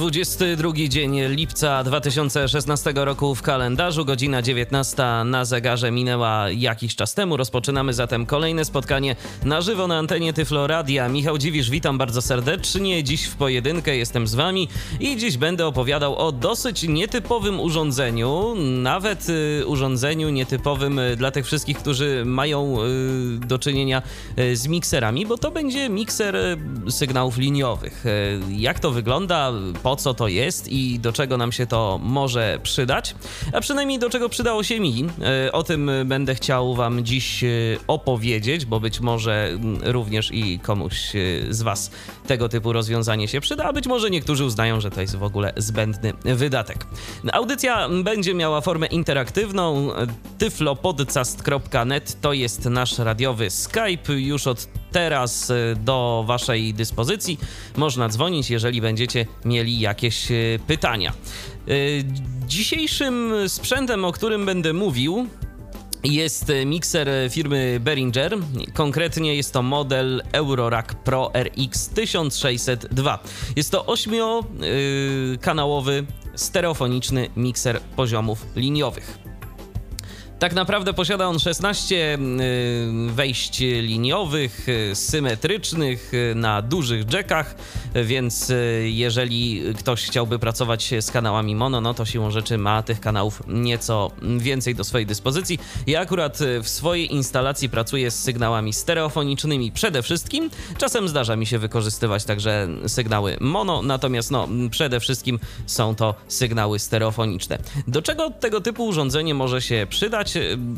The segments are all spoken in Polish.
22 dzień lipca 2016 roku w kalendarzu, godzina 19 na zegarze minęła jakiś czas temu. Rozpoczynamy zatem kolejne spotkanie na żywo na antenie Tyflo Radia. Michał Dziwisz, witam bardzo serdecznie. Dziś w pojedynkę jestem z wami i dziś będę opowiadał o dosyć nietypowym urządzeniu, nawet y, urządzeniu nietypowym y, dla tych wszystkich, którzy mają y, do czynienia z mikserami, bo to będzie mikser sygnałów liniowych. Jak to wygląda? Po co to jest i do czego nam się to może przydać, a przynajmniej do czego przydało się mi. E, o tym będę chciał Wam dziś e, opowiedzieć, bo być może mm, również i komuś e, z Was tego typu rozwiązanie się przyda, a być może niektórzy uznają, że to jest w ogóle zbędny wydatek. Audycja będzie miała formę interaktywną. tyflopodcast.net to jest nasz radiowy Skype. Już od teraz do Waszej dyspozycji można dzwonić, jeżeli będziecie mieli jakieś e, pytania. E, dzisiejszym sprzętem, o którym będę mówił, jest mikser firmy Behringer. Konkretnie jest to model Eurorack Pro RX 1602. Jest to 8-kanałowy stereofoniczny mikser poziomów liniowych. Tak naprawdę posiada on 16 y, wejść liniowych, y, symetrycznych y, na dużych jackach, więc jeżeli ktoś chciałby pracować z kanałami mono, no to siłą rzeczy ma tych kanałów nieco więcej do swojej dyspozycji. Ja akurat w swojej instalacji pracuję z sygnałami stereofonicznymi przede wszystkim. Czasem zdarza mi się wykorzystywać także sygnały mono, natomiast no przede wszystkim są to sygnały stereofoniczne. Do czego tego typu urządzenie może się przydać?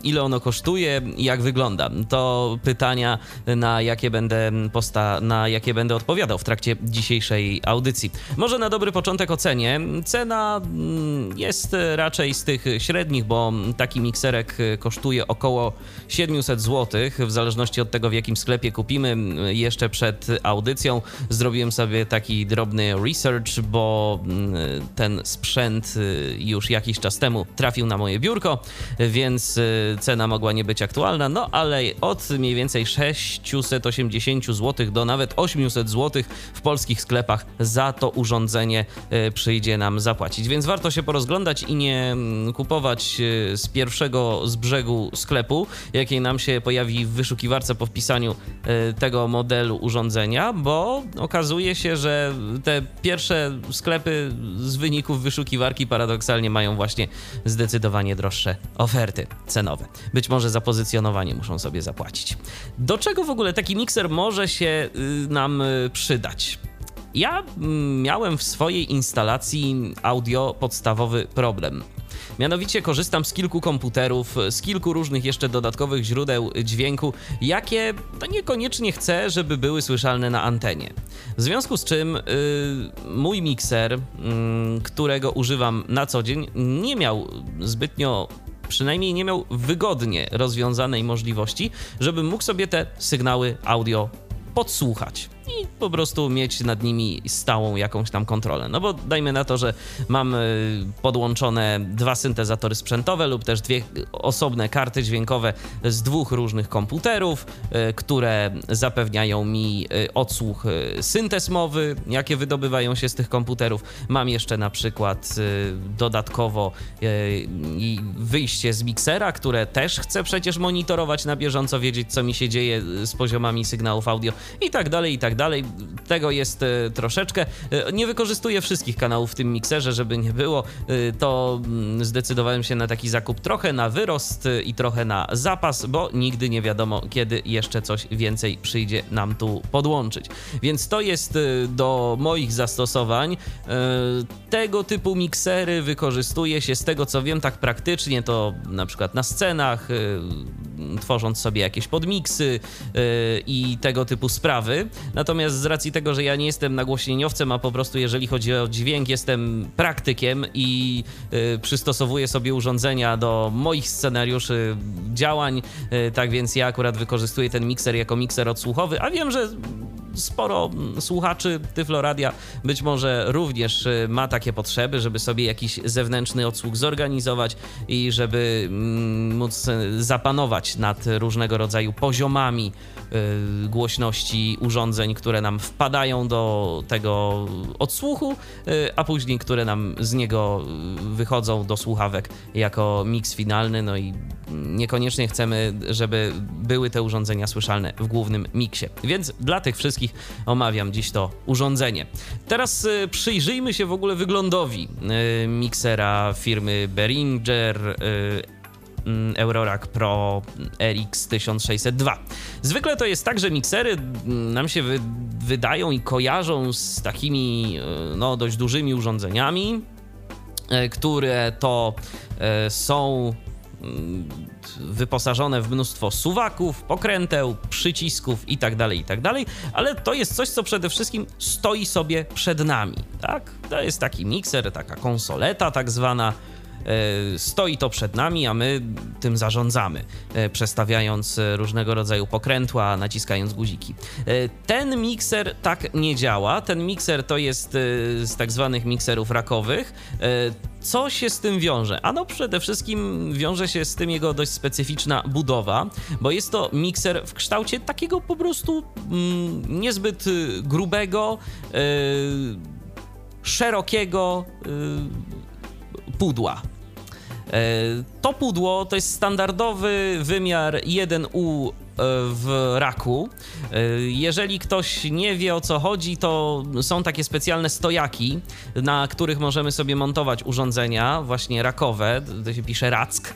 Ile ono kosztuje, jak wygląda. To pytania, na jakie będę posta, na jakie będę odpowiadał w trakcie dzisiejszej audycji. Może na dobry początek ocenię. Cena mm, jest raczej z tych średnich, bo taki mikserek kosztuje około 700 zł, w zależności od tego, w jakim sklepie kupimy. Jeszcze przed audycją zrobiłem sobie taki drobny research, bo mm, ten sprzęt już jakiś czas temu trafił na moje biurko, więc cena mogła nie być aktualna, no ale od mniej więcej 680 zł do nawet 800 zł w polskich sklepach za to urządzenie e, przyjdzie nam zapłacić. Więc warto się porozglądać i nie mm, kupować e, z pierwszego z brzegu sklepu, jakiej nam się pojawi w wyszukiwarce po wpisaniu tego modelu urządzenia, bo okazuje się, że te pierwsze sklepy z wyników wyszukiwarki paradoksalnie mają właśnie zdecydowanie droższe oferty cenowe. Być może za pozycjonowanie muszą sobie zapłacić. Do czego w ogóle taki mikser może się y, nam y, przydać? Ja mm, miałem w swojej instalacji audio podstawowy problem. Mianowicie korzystam z kilku komputerów, z kilku różnych jeszcze dodatkowych źródeł dźwięku, jakie to niekoniecznie chcę, żeby były słyszalne na antenie. W związku z czym yy, mój mikser, yy, którego używam na co dzień, nie miał zbytnio przynajmniej nie miał wygodnie rozwiązanej możliwości, żeby mógł sobie te sygnały audio podsłuchać i po prostu mieć nad nimi stałą jakąś tam kontrolę. No bo dajmy na to, że mam y, podłączone dwa syntezatory sprzętowe lub też dwie osobne karty dźwiękowe z dwóch różnych komputerów, y, które zapewniają mi y, odsłuch syntez mowy, jakie wydobywają się z tych komputerów. Mam jeszcze na przykład dodatkowo wyjście z miksera, które też chcę przecież monitorować na bieżąco, wiedzieć co mi się dzieje z poziomami sygnałów audio i tak dalej, i tak dalej dalej. Tego jest e, troszeczkę. E, nie wykorzystuję wszystkich kanałów w tym mikserze, żeby nie było. E, to mm, zdecydowałem się na taki zakup trochę na wyrost i trochę na zapas, bo nigdy nie wiadomo, kiedy jeszcze coś więcej przyjdzie nam tu podłączyć. Więc to jest do moich zastosowań. Tego typu miksery wykorzystuje się z tego co wiem tak praktycznie, to na przykład na scenach, tworząc sobie jakieś podmiksy i tego typu sprawy. Natomiast z racji tego, że ja nie jestem nagłośnieniowcem, a po prostu jeżeli chodzi o dźwięk, jestem praktykiem i y, przystosowuję sobie urządzenia do moich scenariuszy działań, y, tak więc ja akurat wykorzystuję ten mikser jako mikser odsłuchowy, a wiem, że sporo słuchaczy Tyfloradia być może również y, ma takie potrzeby, żeby sobie jakiś zewnętrzny odsłuch zorganizować i żeby mm, móc zapanować nad różnego rodzaju poziomami y, głośności urządzeń, które nam wpadają do tego odsłuchu, a później które nam z niego wychodzą do słuchawek jako miks finalny, no i niekoniecznie chcemy, żeby były te urządzenia słyszalne w głównym miksie. Więc dla tych wszystkich omawiam dziś to urządzenie. Teraz y, przyjrzyjmy się w ogóle wyglądowi y, miksera firmy Behringer y, mm, Eurorack Pro RX 1602. Zwykle to jest tak, że miksery mm, nam się wy wydają i kojarzą z takimi no, dość dużymi urządzeniami, które to są wyposażone w mnóstwo suwaków, pokręteł, przycisków itd., tak itd., tak ale to jest coś, co przede wszystkim stoi sobie przed nami, tak? To jest taki mikser, taka konsoleta tak zwana, stoi to przed nami, a my tym zarządzamy, e, przestawiając różnego rodzaju pokrętła, naciskając guziki. E, ten mikser tak nie działa. Ten mikser to jest z tak zwanych mikserów rakowych. Co się z tym wiąże? Ano przede wszystkim wiąże się z tym jego dość specyficzna budowa, bo jest to mikser w kształcie takiego po prostu mm, niezbyt grubego, yy, szerokiego yy, pudła. Y, to pudło to jest standardowy wymiar 1U w raku. Jeżeli ktoś nie wie o co chodzi, to są takie specjalne stojaki, na których możemy sobie montować urządzenia, właśnie rakowe, to się pisze rack.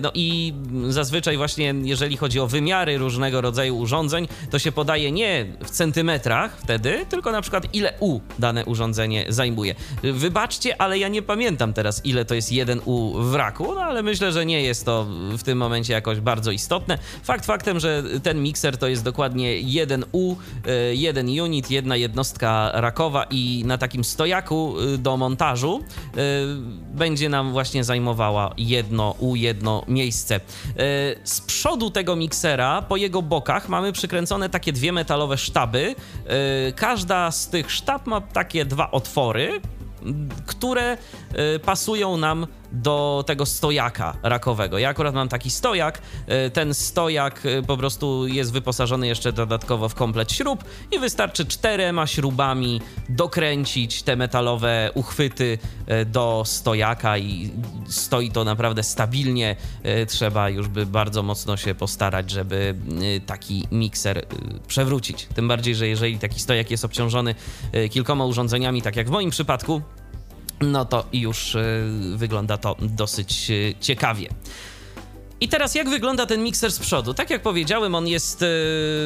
No i zazwyczaj właśnie jeżeli chodzi o wymiary różnego rodzaju urządzeń, to się podaje nie w centymetrach wtedy, tylko na przykład ile U dane urządzenie zajmuje. Wybaczcie, ale ja nie pamiętam teraz ile to jest 1U w raku, no ale myślę, że nie jest to w tym momencie jakoś bardzo istotne. Fakt faktem, że ten mikser to jest dokładnie 1U, e, jeden unit, jedna jednostka rakowa i na takim stojaku e, do montażu e, będzie nam właśnie zajmowała jedno U, jedno miejsce. Z przodu tego miksera, po jego bokach mamy przykręcone takie dwie metalowe sztaby. Każda z tych sztab ma takie dwa otwory, które pasują nam do tego stojaka rakowego. Ja akurat mam taki stojak. E, ten stojak e, po prostu jest wyposażony jeszcze dodatkowo w komplet śrub i wystarczy czterema śrubami dokręcić te metalowe uchwyty e, do stojaka i stoi to naprawdę stabilnie. Trzeba już by bardzo mocno się postarać, żeby taki mikser przewrócić. Tym bardziej, że jeżeli taki stojak jest obciążony kilkoma urządzeniami, tak jak w moim przypadku, no to już e, wygląda to dosyć e, ciekawie. I teraz jak wygląda ten mikser z przodu? Tak jak powiedziałem, on jest e,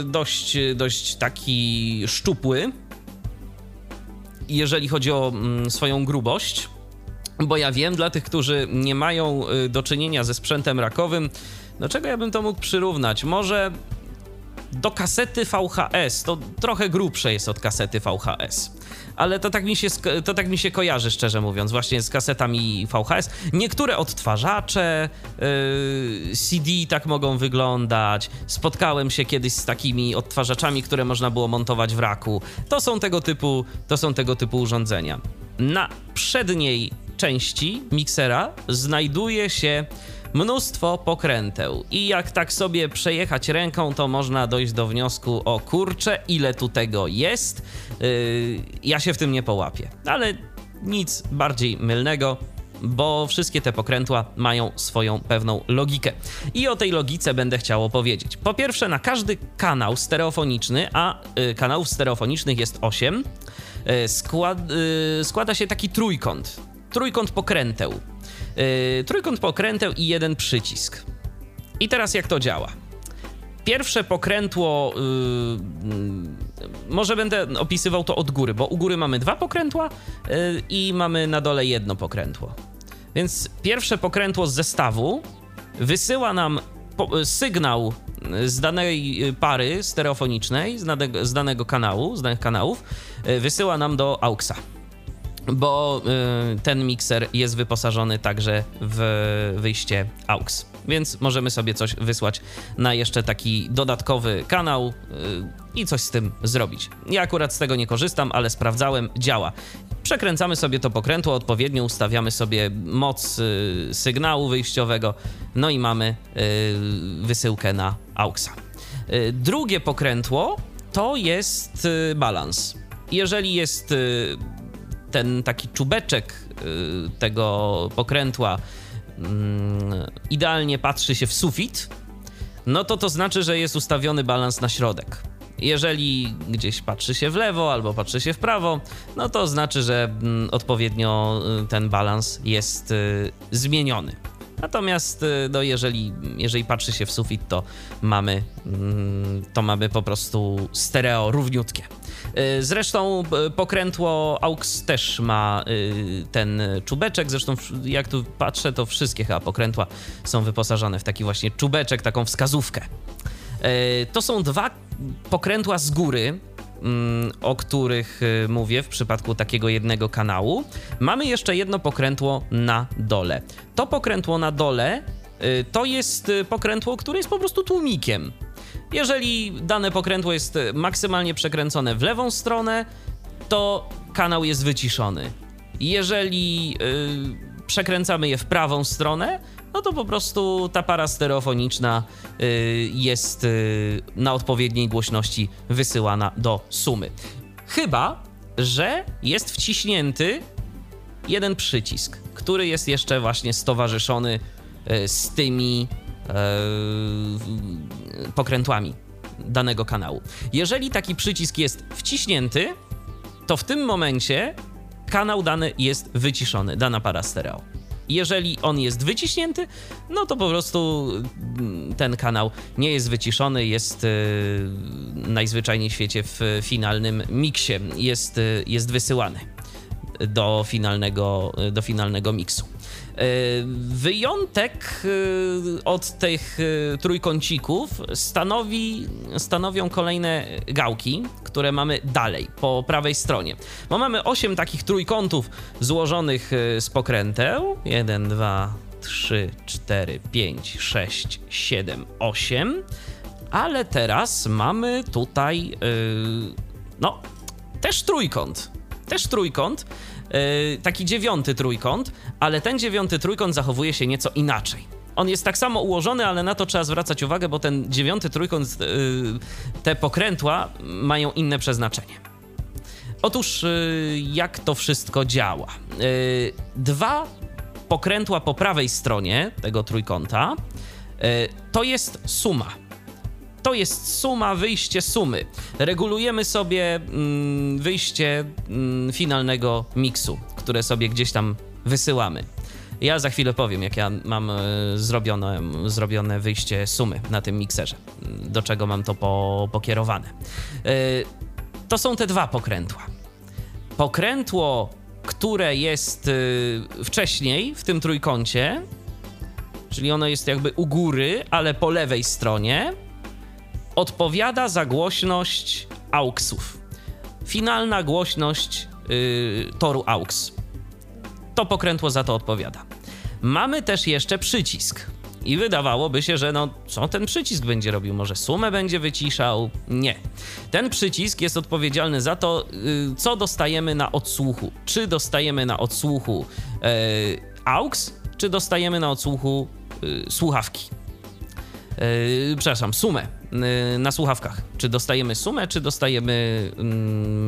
dość, dość taki szczupły, jeżeli chodzi o mm, swoją grubość. Bo ja wiem, dla tych, którzy nie mają do czynienia ze sprzętem rakowym, do czego ja bym to mógł przyrównać? Może do kasety VHS. To trochę grubsze jest od kasety VHS ale to tak mi się, to tak mi się kojarzy, szczerze mówiąc, właśnie z kasetami VHS. Niektóre odtwarzacze yy, CD tak mogą wyglądać. Spotkałem się kiedyś z takimi odtwarzaczami, które można było montować w raku. To są tego typu, to są tego typu urządzenia. Na przedniej części miksera znajduje się mnóstwo pokręteł. I jak tak sobie przejechać ręką, to można dojść do wniosku o kurczę, ile tu tego jest. Yy, ja się w tym nie połapię. Ale nic bardziej mylnego bo wszystkie te pokrętła mają swoją pewną logikę. I o tej logice będę chciał powiedzieć. Po pierwsze, na każdy kanał stereofoniczny, a y, kanałów stereofonicznych jest 8, y, skład, y, składa się taki trójkąt. Trójkąt pokręteł. Yy, trójkąt pokręteł i jeden przycisk. I teraz jak to działa? Pierwsze pokrętło, yy, może będę opisywał to od góry, bo u góry mamy dwa pokrętła yy, i mamy na dole jedno pokrętło. Więc pierwsze pokrętło z zestawu wysyła nam po, sygnał z danej pary stereofonicznej, z danego, z danego kanału, z danych kanałów, wysyła nam do AUXa bo y, ten mikser jest wyposażony także w wyjście AUX. Więc możemy sobie coś wysłać na jeszcze taki dodatkowy kanał y, i coś z tym zrobić. Ja akurat z tego nie korzystam, ale sprawdzałem, działa. Przekręcamy sobie to pokrętło, odpowiednio ustawiamy sobie moc y, sygnału wyjściowego, no i mamy wysyłkę na AUXa. Drugie pokrętło to jest balans. Jeżeli jest ten taki czubeczek y, tego pokrętła mm, idealnie patrzy się w sufit, no to to znaczy, że jest ustawiony balans na środek. Jeżeli gdzieś patrzy się w lewo albo patrzy się w prawo, no to znaczy, że mm, odpowiednio y, ten balans jest y, zmieniony. Natomiast no jeżeli, jeżeli patrzy się w sufit, to mamy, mm, to mamy po prostu stereo równiutkie. Y, zresztą y, pokrętło AUX też ma y, ten czubeczek. Zresztą jak tu patrzę, to wszystkie chyba pokrętła są wyposażone w taki właśnie czubeczek, taką wskazówkę. To są dwa pokrętła z góry, mm, o których mówię w przypadku takiego jednego kanału. Mamy jeszcze jedno pokrętło na dole. To pokrętło na dole to jest pokrętło, które jest po prostu tłumikiem. Jeżeli dane pokrętło jest maksymalnie przekręcone w lewą stronę, to kanał jest wyciszony. Jeżeli yy, przekręcamy je w prawą stronę, no to po prostu ta para stereofoniczna yy, jest yy, na odpowiedniej głośności wysyłana do sumy. Chyba, że jest wciśnięty jeden przycisk, który jest jeszcze właśnie stowarzyszony y, z tymi pokrętłami danego kanału. Jeżeli taki przycisk jest wciśnięty, to w tym momencie kanał dany jest wyciszony, dana para stereo. Jeżeli on jest wyciśnięty, no to po prostu mm, ten kanał nie jest wyciszony, jest yy, najzwyczajniej w świecie w finalnym miksie, jest, yy, jest wysyłany do finalnego, do finalnego miksu. E, wyjątek e, od tych e, trójkącików stanowi, stanowią kolejne gałki, które mamy dalej, po prawej stronie. Bo mamy 8 takich trójkątów złożonych z pokręteł. 1, 2, 3, 4, 5, 6, 7, 8. Ale teraz mamy tutaj, yy, no, też trójkąt. Też trójkąt taki dziewiąty trójkąt, ale ten dziewiąty trójkąt zachowuje się nieco inaczej. On jest tak samo ułożony, ale na to trzeba zwracać uwagę, bo ten dziewiąty trójkąt, e, te pokrętła mają inne przeznaczenie. Otóż, e, jak to wszystko działa? Dwa pokrętła po prawej stronie tego trójkąta to jest suma to jest suma, wyjście sumy. Regulujemy sobie mm, wyjście mm, finalnego miksu, które sobie gdzieś tam wysyłamy. Ja za chwilę powiem, jak ja mam y, zrobione, zrobione wyjście sumy na tym mikserze, do czego mam to po, pokierowane. Y, to są te dwa pokrętła. Pokrętło, które jest y, wcześniej w tym trójkącie, czyli ono jest jakby u góry, ale po lewej stronie, odpowiada za głośność AUXów. Finalna głośność yy, toru AUX. To pokrętło za to odpowiada. Mamy też jeszcze przycisk. I wydawałoby się, że no, co ten przycisk będzie robił? Może sumę będzie wyciszał? Nie. Ten przycisk jest odpowiedzialny za to, yy, co dostajemy na odsłuchu. Czy dostajemy na odsłuchu yy, AUX, czy dostajemy na odsłuchu yy, słuchawki. Yy, przepraszam, sumę na słuchawkach. Czy dostajemy sumę, czy dostajemy,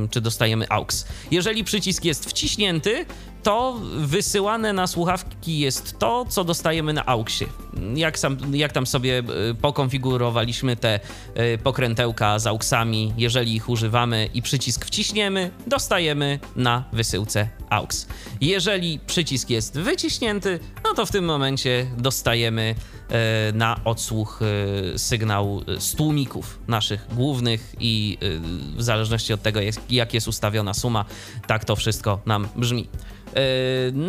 yy, czy dostajemy AUX. Jeżeli przycisk jest wciśnięty, to wysyłane na słuchawki jest to, co dostajemy na AUXie. Jak, sam, jak tam sobie yy, pokonfigurowaliśmy te yy, pokrętełka z AUXami, jeżeli ich używamy i przycisk wciśniemy, dostajemy na wysyłce AUX. Jeżeli przycisk jest wyciśnięty, no to w tym momencie dostajemy na odsłuch sygnał z tłumików naszych głównych i e, w zależności od tego, jak jest ustawiona suma, tak to wszystko nam brzmi.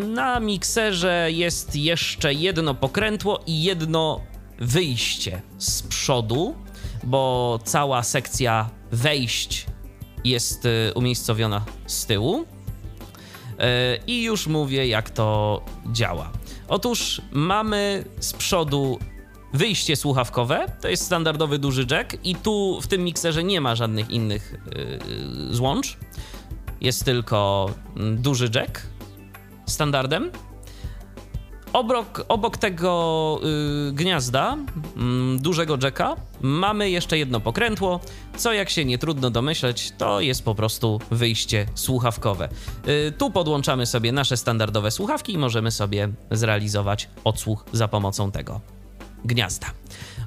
Na mikserze jest jeszcze jedno pokrętło i jedno wyjście z przodu, bo cała sekcja wejść jest umiejscowiona z tyłu. I już mówię, jak to działa. Otóż mamy z przodu wyjście słuchawkowe, to jest standardowy duży jack i tu w tym mikserze nie ma żadnych innych yy, złącz. Jest tylko mm, duży jack standardem. Obok, tego yy, gniazda, yy, dużego jacka, mamy jeszcze jedno pokrętło, co jak się nie trudno domyśleć, to jest po prostu wyjście słuchawkowe. Yy, tu podłączamy sobie nasze standardowe słuchawki i możemy sobie zrealizować odsłuch za pomocą tego gniazda.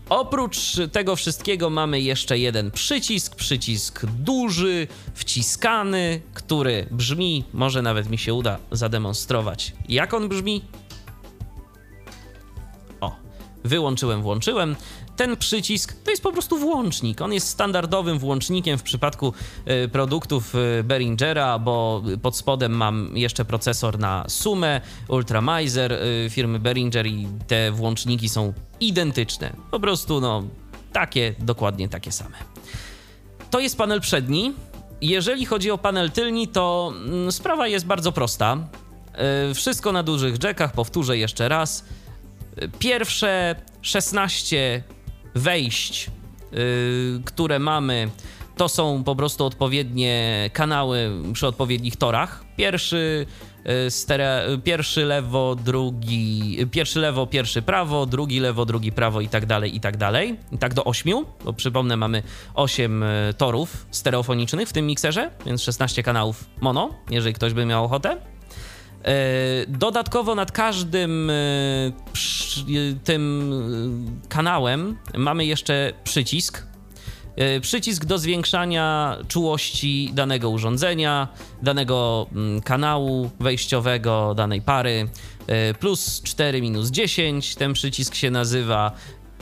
Oprócz tego wszystkiego mamy jeszcze jeden przycisk, przycisk duży, wciskany, który brzmi, może nawet mi się uda zademonstrować, jak on brzmi. O, wyłączyłem, włączyłem. Ten przycisk to jest po prostu włącznik. On jest standardowym włącznikiem w przypadku y, produktów y, Behringera, bo pod spodem mam jeszcze procesor na Sumę, Ultramizer y, firmy Behringer i te włączniki są identyczne. Po prostu, no, takie, dokładnie takie same. To jest panel przedni. Jeżeli chodzi o panel tylni, to mm, sprawa jest bardzo prosta. Wszystko na dużych jackach, powtórzę jeszcze raz. Pierwsze 16 wejść, yy, które mamy, to są po prostu odpowiednie kanały przy odpowiednich torach. Pierwszy, yy, stere, pierwszy lewo, drugi, pierwszy lewo, pierwszy prawo, drugi lewo, drugi prawo i tak dalej, i tak dalej. I tak do ośmiu, bo przypomnę, mamy 8 yy, torów stereofonicznych w tym mikserze, więc 16 kanałów mono, jeżeli ktoś by miał ochotę. E, dodatkowo nad każdym e, tym e, kanałem mamy jeszcze przycisk. Przycisk do zwiększania czułości danego urządzenia, danego mm, kanału wejściowego, danej pary. Plus 4, minus 10 ten przycisk się nazywa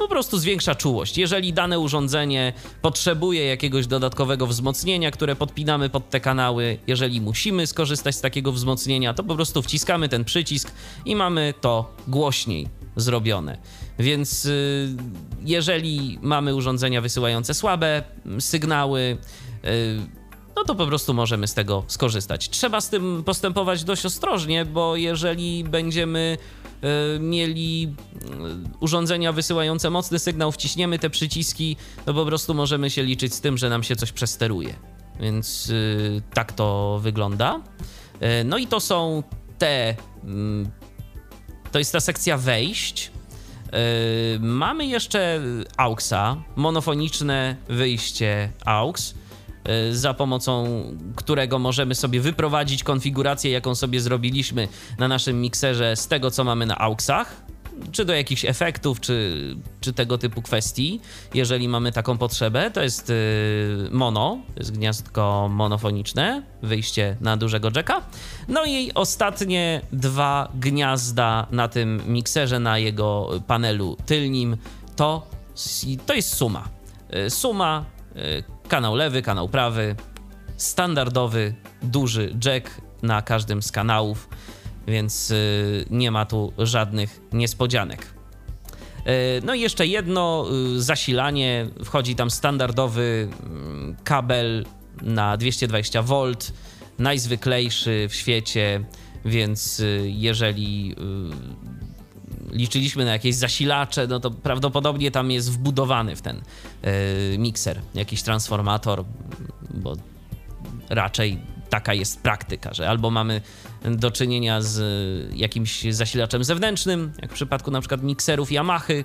po prostu zwiększa czułość. Jeżeli dane urządzenie potrzebuje jakiegoś dodatkowego wzmocnienia, które podpinamy pod te kanały, jeżeli musimy skorzystać z takiego wzmocnienia, to po prostu wciskamy ten przycisk i mamy to głośniej zrobione. Więc y, jeżeli mamy urządzenia wysyłające słabe sygnały, y, no to po prostu możemy z tego skorzystać. Trzeba z tym postępować dość ostrożnie, bo jeżeli będziemy mieli e, urządzenia wysyłające mocny sygnał, wciśniemy te przyciski, to po prostu możemy się liczyć z tym, że nam się coś przesteruje. Więc e, tak to wygląda. No i to są te. Mm, to jest ta sekcja wejść. Mamy jeszcze AUXa, monofoniczne wyjście AUX. Y, za pomocą którego możemy sobie wyprowadzić konfigurację, jaką sobie zrobiliśmy na naszym mikserze z tego, co mamy na AUXach, czy do jakichś efektów, czy, czy tego typu kwestii, jeżeli mamy taką potrzebę. To jest y, mono, to jest gniazdko monofoniczne, wyjście na dużego jacka. No i ostatnie dwa gniazda na tym mikserze, na jego panelu tylnim, to, to jest suma. Y, suma kanał lewy, kanał prawy, standardowy, duży jack na każdym z kanałów, więc y, nie ma tu żadnych niespodzianek. Y, no i jeszcze jedno y, zasilanie. Wchodzi tam standardowy mm, kabel na 220V, najzwyklejszy w świecie, więc jeżeli liczyliśmy na jakieś zasilacze, no to prawdopodobnie tam jest wbudowany w ten yy, mikser jakiś transformator, bo raczej taka jest praktyka, że albo mamy do czynienia z jakimś zasilaczem zewnętrznym, jak w przypadku na przykład mikserów Yamahy,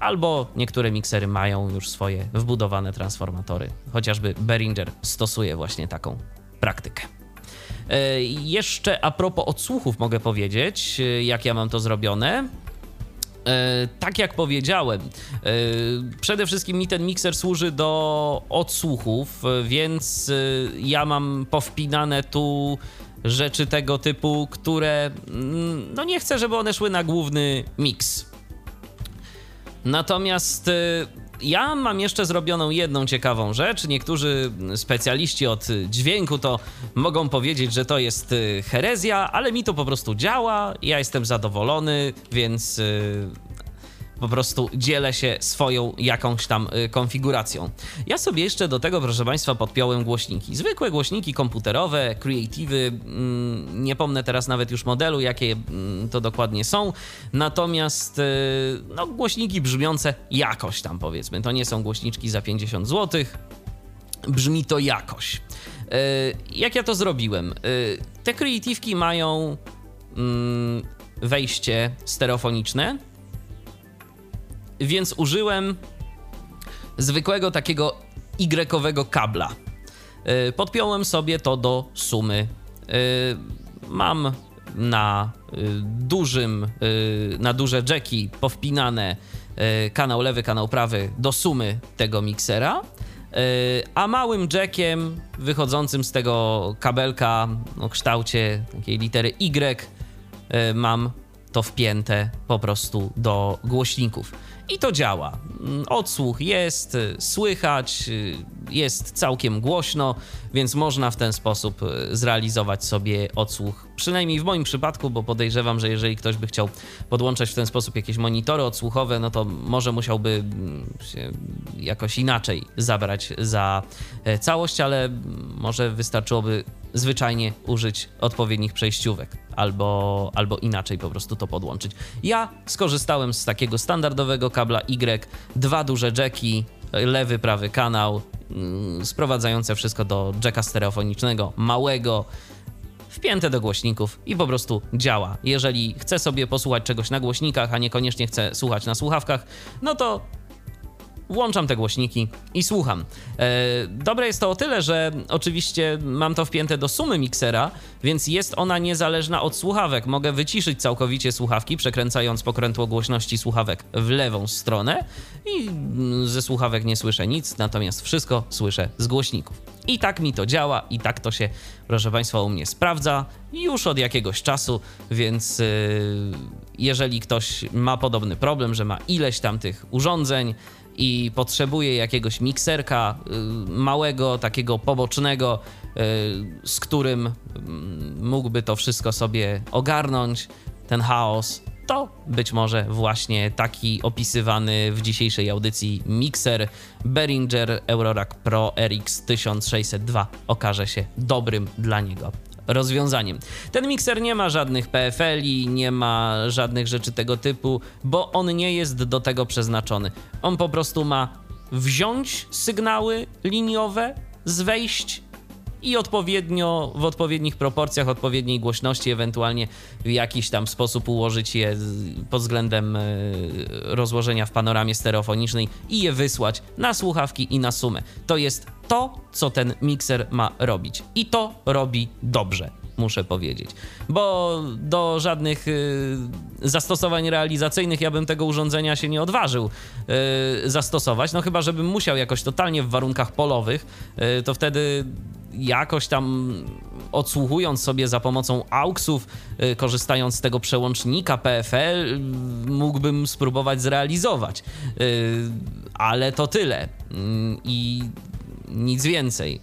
albo niektóre miksery mają już swoje wbudowane transformatory. Chociażby Behringer stosuje właśnie taką praktykę. E, jeszcze a propos odsłuchów mogę powiedzieć, e, jak ja mam to zrobione. E, tak jak powiedziałem, e, przede wszystkim mi ten mikser służy do odsłuchów, więc e, ja mam powpinane tu rzeczy tego typu, które mm, no nie chcę, żeby one szły na główny mix. Natomiast ja mam jeszcze zrobioną jedną ciekawą rzecz. Niektórzy specjaliści od dźwięku to mogą powiedzieć, że to jest y, herezja, ale mi to po prostu działa. Ja jestem zadowolony, więc y, po prostu dzielę się swoją jakąś tam y, konfiguracją. Ja sobie jeszcze do tego, proszę Państwa, podpiąłem głośniki. Zwykłe głośniki komputerowe, Creative, mm, nie pomnę teraz nawet już modelu, jakie mm, to dokładnie są, natomiast y, no, głośniki brzmiące jakoś tam powiedzmy. To nie są głośniczki za 50 zł, brzmi to jakoś. Y, jak ja to zrobiłem? Te Creative'ki mają mm, wejście stereofoniczne, więc użyłem zwykłego takiego Y-owego kabla. Y, podpiąłem sobie to do sumy. Y, mam na y, dużym, na duże jacki powpinane kanał lewy, kanał prawy do sumy tego miksera, a małym jackiem wychodzącym z tego kabelka o kształcie takiej litery Y mam to wpięte po prostu do głośników. I to działa. Mm, odsłuch jest, y, słychać, y, jest całkiem głośno, więc można w ten sposób y, zrealizować sobie odsłuch. Przynajmniej w moim przypadku, bo podejrzewam, że jeżeli ktoś by chciał podłączać w ten sposób jakieś monitory odsłuchowe, no to może musiałby mm, się jakoś inaczej zabrać za e, całość, ale może wystarczyłoby zwyczajnie użyć odpowiednich przejściówek albo, albo inaczej po prostu to podłączyć. Ja skorzystałem z takiego standardowego kabla Y, dwa duże jacki, lewy, prawy kanał, mm, sprowadzające wszystko do jacka stereofonicznego, małego, wpięte do głośników i po prostu działa. Jeżeli chcę sobie posłuchać czegoś na głośnikach, a niekoniecznie chcę słuchać na słuchawkach, no to włączam te głośniki i słucham. E, dobre jest to o tyle, że oczywiście mam to wpięte do sumy miksera, więc jest ona niezależna od słuchawek. Mogę wyciszyć całkowicie słuchawki, przekręcając pokrętło głośności słuchawek w lewą stronę i ze słuchawek nie słyszę nic, natomiast wszystko słyszę z głośników. I tak mi to działa, i tak to się, proszę Państwa, u mnie sprawdza już od jakiegoś czasu, więc yy, jeżeli ktoś ma podobny problem, że ma ileś tam tych urządzeń, i potrzebuje jakiegoś mikserka y, małego, takiego pobocznego, y, z którym mm, mógłby to wszystko sobie ogarnąć, ten chaos, to być może właśnie taki opisywany w dzisiejszej audycji mikser Behringer Eurorack Pro RX 1602 okaże się dobrym dla niego rozwiązaniem. Ten mikser nie ma żadnych PFL-i, nie ma żadnych rzeczy tego typu, bo on nie jest do tego przeznaczony. On po prostu ma wziąć sygnały liniowe z wejść i odpowiednio, w odpowiednich proporcjach, odpowiedniej głośności, ewentualnie w jakiś tam sposób ułożyć je pod względem e, rozłożenia w panoramie stereofonicznej i je wysłać na słuchawki i na sumę. To jest to, co ten mikser ma robić. I to robi dobrze muszę powiedzieć. Bo do żadnych y, zastosowań realizacyjnych ja bym tego urządzenia się nie odważył y, zastosować. No chyba, żebym musiał jakoś totalnie w warunkach polowych, y, to wtedy jakoś tam odsłuchując sobie za pomocą AUXów, korzystając z tego przełącznika PFL, mógłbym spróbować zrealizować. Ale to tyle. I nic więcej.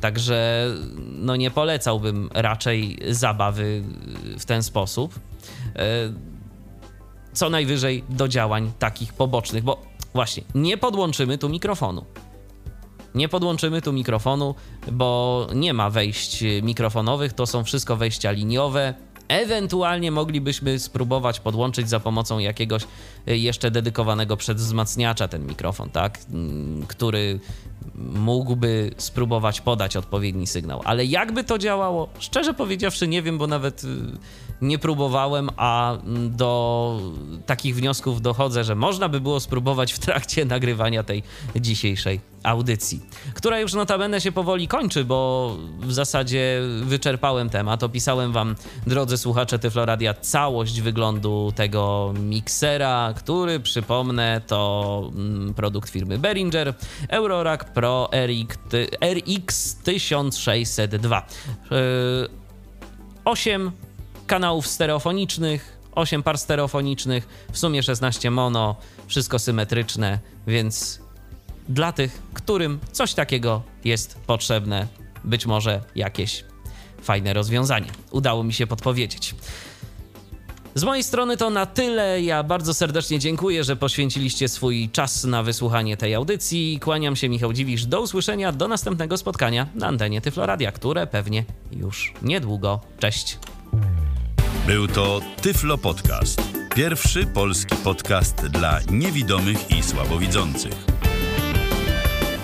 Także no nie polecałbym raczej zabawy w ten sposób. Co najwyżej do działań takich pobocznych, bo właśnie nie podłączymy tu mikrofonu. Nie podłączymy tu mikrofonu, bo nie ma wejść mikrofonowych, to są wszystko wejścia liniowe. Ewentualnie moglibyśmy spróbować podłączyć za pomocą jakiegoś jeszcze dedykowanego przedwzmacniacza ten mikrofon, tak? Mm, który mógłby spróbować podać odpowiedni sygnał. Ale jakby to działało? Szczerze powiedziawszy, nie wiem, bo nawet y, nie próbowałem, a mm, do takich wniosków dochodzę, że można by było spróbować w trakcie nagrywania tej dzisiejszej audycji, która już notabene się powoli kończy, bo w zasadzie wyczerpałem temat. Opisałem wam, drodzy słuchacze Tyfloradia, całość wyglądu tego miksera, który, przypomnę, to mm, produkt firmy Behringer, Eurorack Pro RX 1602. 8 kanałów stereofonicznych, 8 par stereofonicznych, w sumie 16 mono, wszystko symetryczne, więc dla tych, którym coś takiego jest potrzebne, być może jakieś fajne rozwiązanie. Udało mi się podpowiedzieć. Z mojej strony to na tyle. Ja bardzo serdecznie dziękuję, że poświęciliście swój czas na wysłuchanie tej audycji. Kłaniam się, Michał Dziwisz. Do usłyszenia, do następnego spotkania na antenie Tyfloradia, które pewnie już niedługo. Cześć. Był to Tyflo Podcast. Pierwszy polski podcast dla niewidomych i słabowidzących.